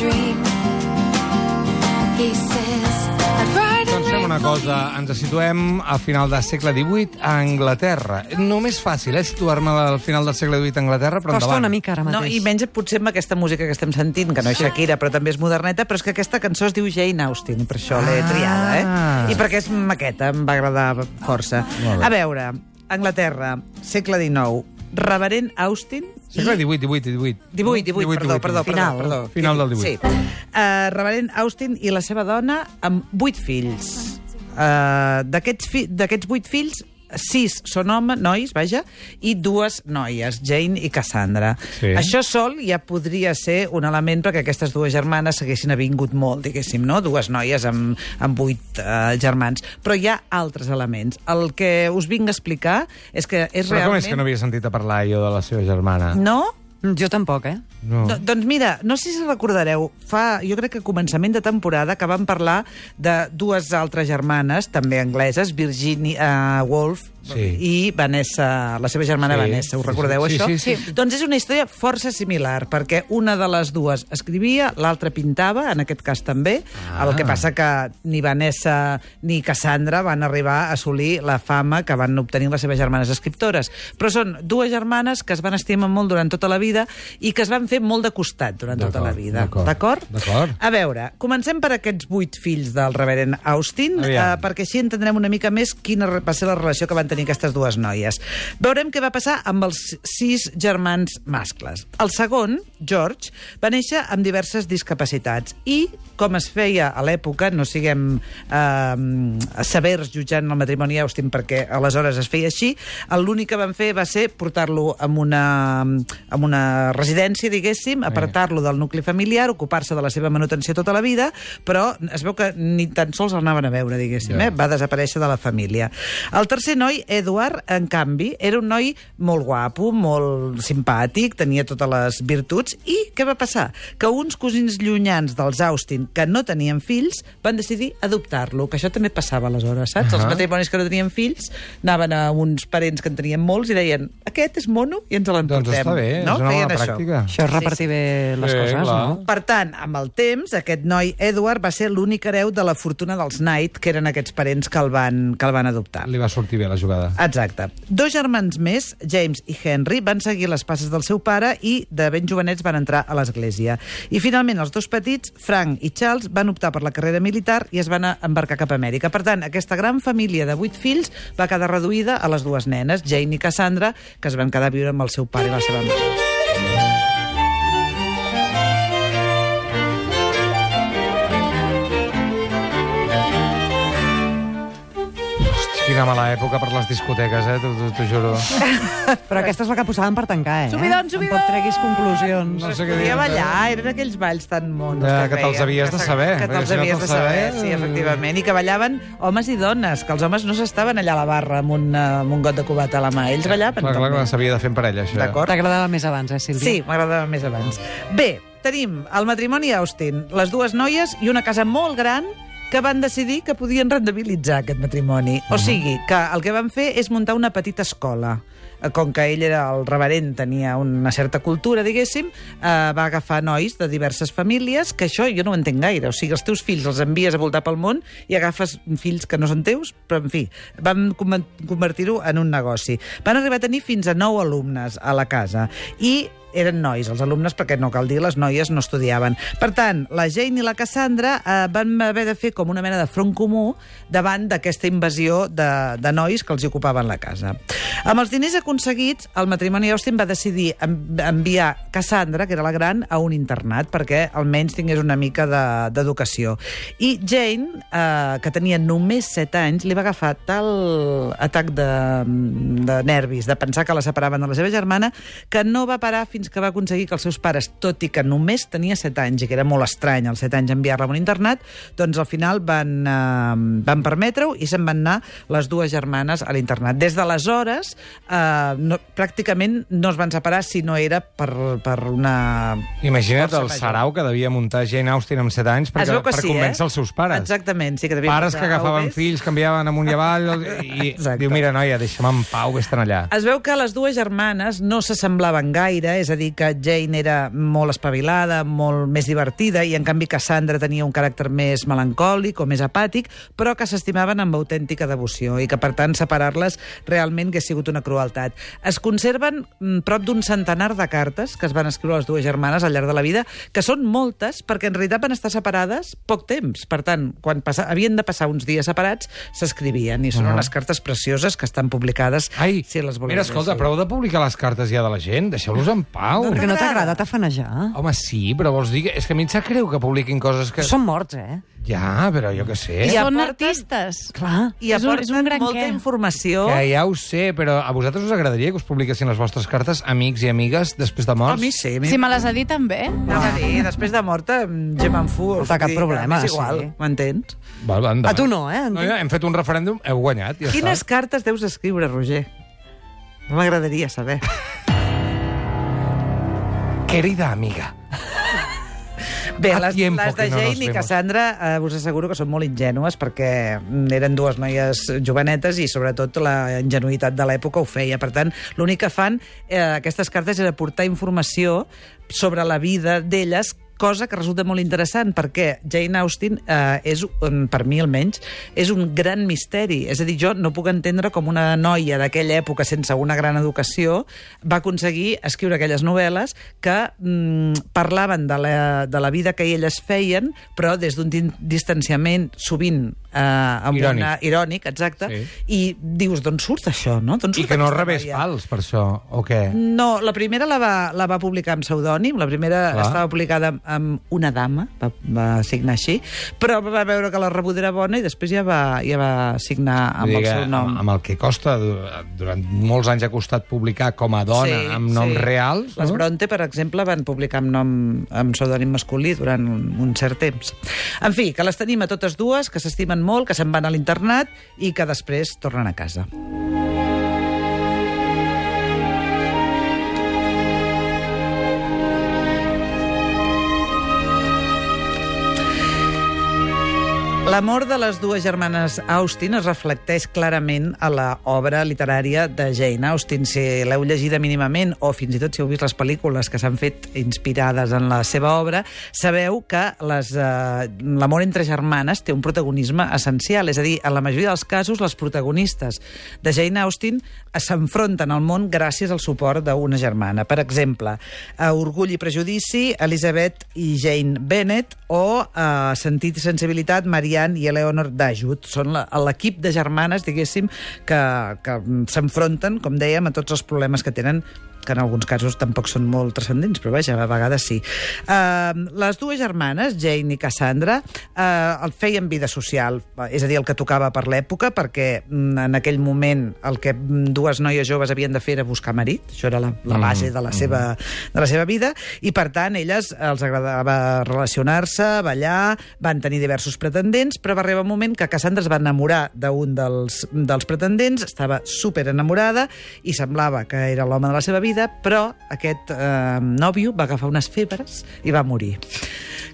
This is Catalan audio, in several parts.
dream. He says, I'd ride Doncs fem una cosa, ens situem al final del segle XVIII a Anglaterra. Només fàcil, eh, situar-me al final del segle XVIII a Anglaterra, però Costa endavant. una mica ara No, mateix. I menys potser amb aquesta música que estem sentint, que no és Shakira, però també és moderneta, però és que aquesta cançó es diu Jane Austen, per això l'he Ah. triada, eh? I perquè és maqueta, em va agradar força. A veure, Anglaterra, segle XIX, Reverend Austin... Segle XVIII, XVIII, XVIII. 18, 18, perdó, perdó, Final. perdó, perdó. Final del 18. Sí. Uh, Reverend Austin i la seva dona amb vuit fills. Uh, D'aquests fi d'aquests vuit fills, sis són home, nois, vaja, i dues noies, Jane i Cassandra. Sí. Això sol ja podria ser un element perquè aquestes dues germanes s'haguessin avingut molt, diguéssim, no? Dues noies amb, amb vuit uh, germans. Però hi ha altres elements. El que us vinc a explicar és que és Però com realment... és que no havia sentit a parlar jo de la seva germana? No? Jo tampoc, eh? No. Do, doncs mira, no sé si recordareu, fa, jo crec que a començament de temporada que vam parlar de dues altres germanes, també angleses, Virginia uh, Woolf Sí. i Vanessa, la seva germana Sí, Vanessa, us sí, recordeu sí, això? sí, sí, sí. Doncs és una història força similar, perquè una de les dues escrivia, l'altra pintava, en aquest cas també, Ah. el que passa que ni Vanessa ni Cassandra van arribar a assolir la fama que van obtenir les seves germanes escriptores. Però són dues germanes que es van estimar molt durant tota la vida i que es van fer molt de costat durant tota la vida. d'acord. A veure, comencem per aquests vuit fills del reverend Austin, eh, perquè així entendrem una mica més quina va ser la relació que van tenir aquestes dues noies. Veurem què va passar amb els sis germans mascles. El segon, George, va néixer amb diverses discapacitats i, com es feia a l'època, no siguem eh, severs jutjant el matrimoni Austin perquè aleshores es feia així, l'únic que van fer va ser portar-lo en una, en una residència, diguéssim, apartar-lo del nucli familiar, ocupar-se de la seva manutenció tota la vida, però es veu que ni tan sols el anaven a veure, diguéssim, Ja. eh? va desaparèixer de la família. El tercer noi, Edward, en canvi, era un noi molt guapo, molt simpàtic, tenia totes les virtuts, i què va passar? Que uns cosins llunyans dels Austin, que no tenien fills, van decidir adoptar-lo, que això també passava aleshores, saps? Els Ahà. matrimonis que no tenien fills anaven a uns parents que en tenien molts i deien aquest és mono i ens l'emportem. Doncs està bé, no? és una Feien bona això. pràctica. Això és repartir bé les Sí, coses, clar. no? Per tant, amb el temps, aquest noi, Edward, va ser l'únic hereu de la fortuna dels Knight, que eren aquests parents que el van, que el van adoptar. Li va sortir bé la jugada. Exacte. Dos germans més, James i Henry, van seguir les passes del seu pare i de ben jovenets van entrar a l'església. I finalment els dos petits, Frank i Charles, van optar per la carrera militar i es van embarcar cap a Amèrica. Per tant, aquesta gran família de vuit fills va quedar reduïda a les dues nenes, Jane i Cassandra, que es van quedar a viure amb el seu pare i la seva mare. Quina mala època per les discoteques, eh? T'ho- juro. Però aquesta és la que posaven per tancar, eh? Subidon, subidon! Tampoc treguis conclusions. No sé què Podia dir. ballar, eren aquells balls tan monos. Ja, que te'ls feien, havies de saber, Que te'ls havies te'ls de saber, sí, eh, efectivament. I que ballaven homes i dones, que els homes no s'estaven allà a la barra amb un, amb un got de cubat a la mà. Ells ballaven Clar, clar, clar, s'havia de fer en parella, això. D'acord. T'agradava més abans, eh, Sílvia? Sí, m'agradava més abans. Bé, tenim el matrimoni Austin, les dues noies i una casa molt gran que van decidir que podien rendibilitzar aquest matrimoni. O sigui, que el que van fer és muntar una petita escola. Eh, Com que ell era el reverent, tenia una certa cultura, diguéssim, eh, va agafar nois de diverses famílies, que això jo no ho entenc gaire. O sigui, els teus fills els envies a voltar pel món i agafes fills que no són teus, però, en fi, van conver- convertir-ho en un negoci. Van arribar a tenir fins a nou alumnes a la casa. I eren nois, els alumnes, perquè no cal dir, les noies no estudiaven. Per tant, la Jane i la Cassandra eh, van haver de fer com una mena de front comú davant d'aquesta invasió de, de nois que els ocupaven la casa. Amb els diners aconseguits, el matrimoni Austin va decidir en, enviar Cassandra, que era la gran, a un internat, perquè almenys tingués una mica de- d'educació. I Jane, eh, que tenia només 7 anys, li va agafar tal atac de, de nervis, de pensar que la separaven de la seva germana, que no va parar fins que va aconseguir que els seus pares, tot i que només tenia 7 anys, i que era molt estrany als 7 anys enviar-la a un internat, doncs al final van, eh, van permetre-ho i se'n van anar les dues germanes a l'internat. Des d'aleshores, eh, no, pràcticament no es van separar si no era per, per una... Imagina't el sarau que devia muntar Jane Austen amb 7 anys per, Es veu que per sí, convèncer eh? els seus pares. Exactament, sí que devia Pares que agafaven OVs. fills, canviaven amunt i avall, i Exacte. diu, mira, noia, deixa'm en pau, vés-te'n allà. Es veu que les dues germanes no s'assemblaven gaire, és és a dir, que Jane era molt espavilada, molt més divertida, i en canvi Cassandra tenia un caràcter més melancòlic o més apàtic, però que s'estimaven amb autèntica devoció i que, per tant, separar-les realment hagués sigut una crueltat. Es conserven mm, prop d'un centenar de cartes que es van escriure les dues germanes al llarg de la vida, que són moltes, perquè en realitat van estar separades poc temps. Per tant, quan passa, havien de passar uns dies separats, s'escrivien, i són Ah. unes cartes precioses que estan publicades, Ai, si les voleu mira, escolta, prou de publicar les cartes ja de la gent. Deixeu-los en pau. Perquè no t'agrada? t'agrada tafanejar? Home, sí, però vols dir que... És que a mi em sap greu que publiquin coses que... Són morts, eh? Ja, però jo què sé. I Són aporten- artistes. Clar. I És un- aporten és un gran molta què. informació. Que ja ho sé, però a vosaltres us agradaria que us publiquessin les vostres cartes amics i amigues després de A morts? mi sí. a mi- Si me les ha dit també. Anava a dir, després de morta, mm, ja me'n fu. No té cap problema, És igual, sí. m'entens? Val, va, endavant. A tu no, eh? No, ja, hem fet un referèndum, heu guanyat, ja Quines està. cartes deus escriure, Roger? M'agradaria saber. Querida amiga. Bé, les, tiempo les de no Jane i. Cassandra eh, us asseguro que són molt ingènues perquè eren dues noies jovenetes i sobretot la ingenuïtat de l'època ho feia. Per tant, l'únic que fan eh, aquestes cartes era aportar informació sobre la vida d'elles cosa que resulta molt interessant perquè Jane Austen eh, és, per mi almenys, és un gran misteri. És a dir, jo no puc entendre com una noia d'aquella època sense una gran educació va aconseguir escriure aquelles novel·les que mm, parlaven de la, de la vida que elles feien, però des d'un distanciament sovint eh, amb Irònic. Una, irònic, exacte, Sí. i dius, d'on surt això, no? D'on I surt que no rebés noia? fals, per això, o què? No, la primera la va, la va publicar amb pseudònim, la primera Clar. estava publicada amb, una dama, va, va signar així, però va veure que la rebuda era bona i després ja va, ja va signar amb Vull el seu nom. Amb, amb el que costa, du- durant molts anys ha costat publicar com a dona amb noms reals, Les no? Bronte, per exemple, van publicar amb nom amb pseudònim masculí durant un, un cert temps. En fi, que les tenim a totes dues, que s'estimen molt, que se'n van a l'internat i que després tornen a casa. L'amor de les dues germanes Austen es reflecteix clarament a la obra literària de Jane Austen. Si l'heu llegida mínimament, o fins i tot si heu vist les pel·lícules que s'han fet inspirades en la seva obra, sabeu que eh, l'amor entre germanes té un protagonisme essencial. És a dir, en la majoria dels casos, les protagonistes de Jane Austen s'enfronten al món gràcies al suport d'una germana. Per exemple, a Orgull i prejudici, Elizabeth i Jane Bennet, o a Sentit i sensibilitat, Marianne i Eleanor Dashwood. Són l'equip de germanes, diguéssim, que, que s'enfronten, com dèiem, a tots els problemes que tenen que en alguns casos tampoc són molt transcendents, però vaja, a vegades sí. Uh, les dues germanes, Jane i Cassandra, uh, el feien vida social, és a dir, el que tocava per l'època, perquè mm, en aquell moment el que mm, dues noies joves havien de fer era buscar marit, això era la, la base de la, seva, de la seva vida, i per tant elles els agradava relacionar-se, ballar, van tenir diversos pretendents, però va arribar un moment que Cassandra es va enamorar d'un dels, dels pretendents, estava super enamorada i semblava que era l'home de la seva vida, però aquest eh, nòvio va agafar unes febres i va morir.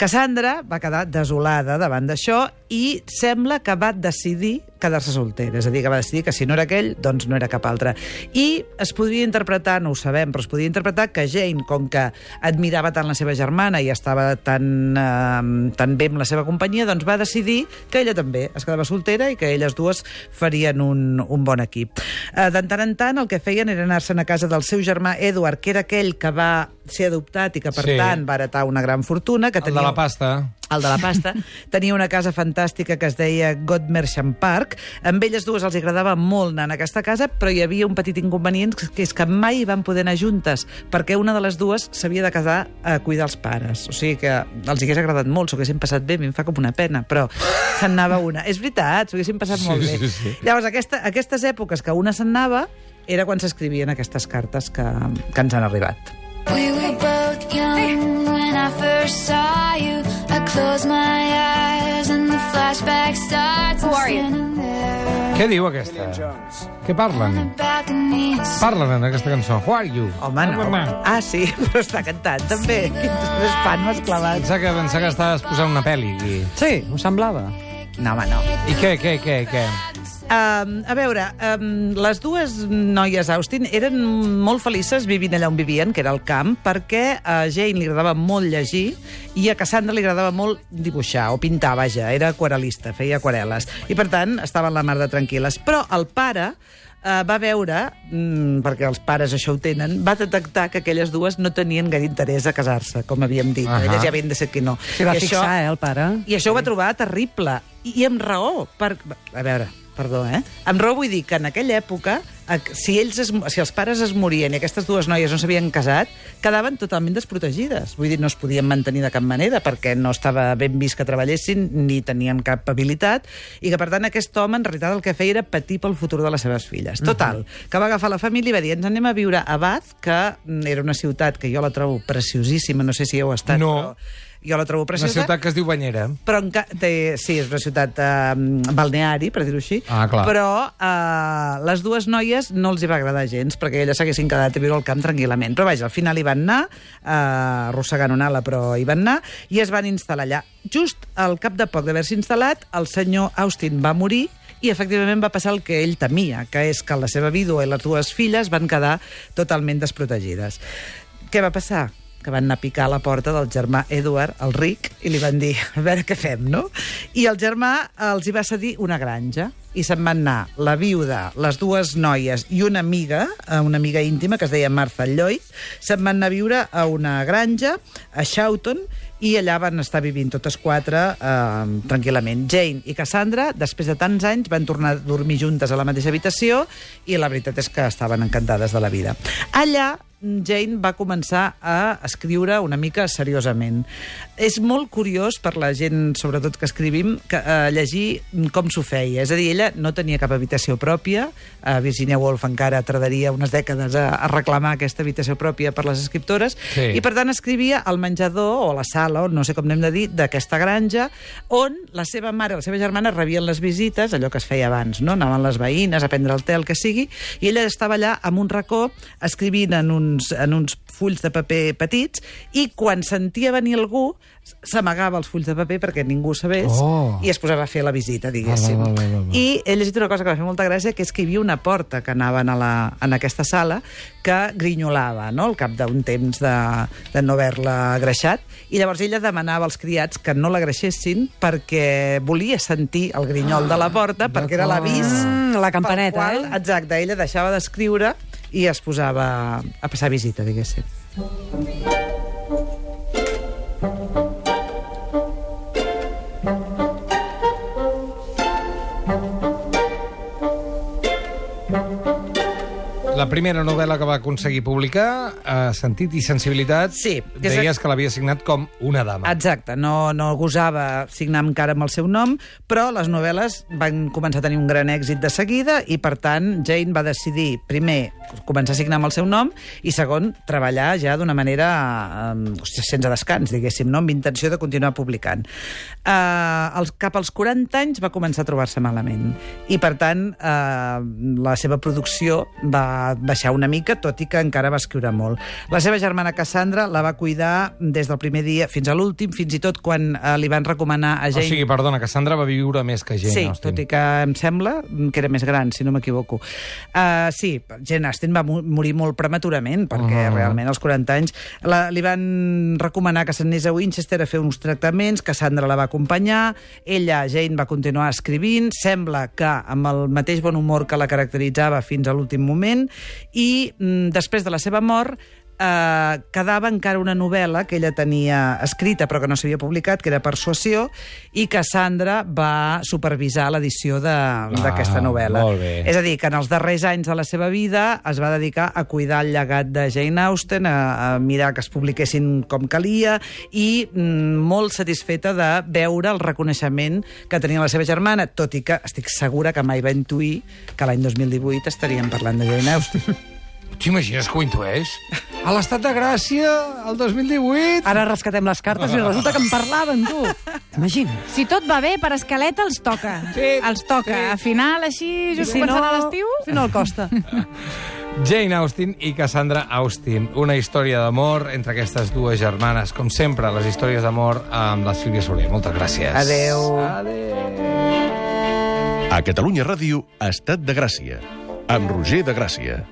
Cassandra va quedar desolada davant d'això i sembla que va decidir quedar-se soltera, és a dir, que va decidir que si no era aquell, doncs no era cap altre. I es podria interpretar, no ho sabem, però es podria interpretar que Jane, com que admirava tant la seva germana i estava tan, eh, tan bé amb la seva companyia, doncs va decidir que ella també es quedava soltera i que elles dues farien un, un bon equip. Eh, de tant en tant, el que feien era anar-se'n a casa del seu germà Edward, que era aquell que va ser adoptat i que, per Sí. tant, va heretar una gran fortuna. Que El de la pasta. el de la pasta, tenia una casa fantàstica que es deia Godmersham Park. Amb elles dues els agradava molt anar a aquesta casa, però hi havia un petit inconvenient, que és que mai van poder anar juntes, perquè una de les dues s'havia de casar a cuidar els pares. O sigui que els hagués agradat molt, s'ho haguessin passat bé, a mi em fa com una pena, però se'n anava una. És veritat, s'ho haguessin passat Sí, molt bé. sí, sí. Llavors, aquesta, aquestes èpoques que una se'n anava, era quan s'escrivien aquestes cartes que, que ens han arribat. We were both young when I first saw you. I close my eyes and the flashback starts. Who are you? Què diu aquesta? Què parlen? Parlen en aquesta cançó. Who are you? Home, no. Ah, sí, però està cantant, també. Quins pan m'has clavat. Pensava que, pensava que estaves posant una pel·li aquí. Sí, ho semblava. No, home, no. I què, què, què, què? Um, a veure, um, les dues noies Austin eren molt felices vivint allà on vivien, que era el camp, perquè a Jane li agradava molt llegir i a Cassandra li agradava molt dibuixar o pintar, vaja, era aquarelista, feia aquarel·les. I, per tant, estaven la mar de tranquil·les. Però el pare eh, va veure, mm, perquè els pares això ho tenen, va detectar que aquelles dues no tenien gaire interès a casar-se, com havíem dit. Ahà. Elles ja havien de ser que no. S'hi va I fixar, eh, el pare. i això ho va trobar terrible. I, i amb raó. Per... A veure, perdó, eh? Amb raó vull dir que en aquella època, si, ells es, si els pares es morien i aquestes dues noies no s'havien casat, quedaven totalment desprotegides. Vull dir, no es podien mantenir de cap manera perquè no estava ben vist que treballessin ni tenien cap habilitat i que, per tant, aquest home en realitat el que feia era patir pel futur de les seves filles. Total, que va agafar la família i va dir ens anem a viure a Bath, que era una ciutat que jo la trobo preciosíssima, no sé si heu estat, No. però jo la trobo Una preciosa. ciutat que es diu Banyera. Però té... sí, és una ciutat eh, balneari, per dir-ho així. Ah, clar. Però eh, les dues noies no els hi va agradar gens, perquè elles s'haguessin quedat a viure al camp tranquil·lament. Però vaja, al final hi van anar, eh, arrossegant una ala, però hi van anar, i es van instal·lar allà. Just al cap de poc d'haver-se instal·lat, el senyor Austin va morir i efectivament va passar el que ell temia, que és que la seva vídua i les dues filles van quedar totalment desprotegides. Què va passar? Que van anar a picar a la porta del germà Edward, el ric, i li van dir, a veure què fem, no? I el germà els hi va cedir una granja i se'n van anar la viuda, les dues noies i una amiga, eh, una amiga íntima que es deia Martha Lloyd, se'n van anar a viure a una granja a Shoughton i allà van estar vivint totes quatre eh, tranquil·lament. Jane i Cassandra, després de tants anys, van tornar a dormir juntes a la mateixa habitació i la veritat és que estaven encantades de la vida. Allà, Jane va començar a escriure una mica seriosament. És molt curiós per la gent, sobretot que escrivim, que, eh, llegir com s'ho feia. És a dir, ella no tenia cap habitació pròpia. Eh, Virginia Woolf encara tardaria unes dècades a, a reclamar aquesta habitació pròpia per les escriptores. Sí. I, per tant, escrivia al menjador o a la sala, o no sé com n'hem de dir, d'aquesta granja, on la seva mare i la seva germana rebien les visites, allò que es feia abans, no? Anaven les veïnes a prendre el té, el que sigui, i ella estava allà amb un racó escrivint en uns, en uns fulls de paper petits i quan sentia venir algú s'amagava els fulls de paper perquè ningú sabés Oh. i es posava a fer la visita, diguéssim. Ah, va, va, va, va. I he llegit una cosa que va fer molta gràcia, que és que hi havia una porta que anaven a, la, en aquesta sala que grinyolava, no?, al cap d'un temps de, de no haver-la greixat, i llavors ella demanava als criats que no la greixessin perquè volia sentir el grinyol de la porta, perquè era l'avís... Mm, la campaneta, qual, eh? Exacte, ella deixava d'escriure i es posava a passar visita, diguéssim. La primera novel·la que va aconseguir publicar, eh, Sentit i sensibilitat, Sí, que deies que l'havia signat com una dama. Exacte, no, no gosava signar encara amb el seu nom, però les novel·les van començar a tenir un gran èxit de seguida i, per tant, Jane va decidir, primer, començar a signar amb el seu nom i, segon, treballar ja d'una manera eh, sense descans, diguéssim, no? amb intenció de continuar publicant. Eh, els, cap als 40 anys va començar a trobar-se malament i, per tant, eh, la seva producció va baixar una mica, tot i que encara va escriure molt. La seva germana Cassandra la va cuidar des del primer dia fins a l'últim, fins i tot quan eh, li van recomanar a O Jane... sigui, perdona, Cassandra va viure més que Jane Sí, Austen. tot i que em sembla que era més gran, si no m'equivoco. Uh, sí, Jane Austen va mo- morir molt prematurament, perquè Ah. realment als 40 anys la, li van recomanar que s'anés a Winchester a fer uns tractaments, Cassandra la va acompanyar, ella, Jane, va continuar escrivint, sembla que amb el mateix bon humor que la caracteritzava fins a l'últim moment, i mm, després de la seva mort eh, quedava encara una novel·la que ella tenia escrita però que no s'havia publicat, que era Persuasió, i que Sandra va supervisar l'edició d'aquesta novel·la. molt bé. És a dir, que en els darrers anys de la seva vida es va dedicar a cuidar el llegat de Jane Austen, a, a mirar que es publiquessin com calia, i mm, molt satisfeta de veure el reconeixement que tenia la seva germana, tot i que estic segura que mai va intuir que l'any 2018 estaríem parlant de Jane Austen. T'imagines que ho intueix? A l'estat de Gràcia, el 2018... Ara rescatem les cartes i resulta que en parlaven, tu. T'imagines? Si tot va bé, per escaleta els toca. Sí, els toca. sí. A final, així, just si no, començant a l'estiu... si no el costa. Jane Austen i Cassandra Austen. Una història d'amor entre aquestes dues germanes. Com sempre, les històries d'amor amb la Sílvia Soler. Moltes gràcies. Adeu. Adeu. A Catalunya Ràdio, Estat de Gràcia, amb Roger de Gràcia.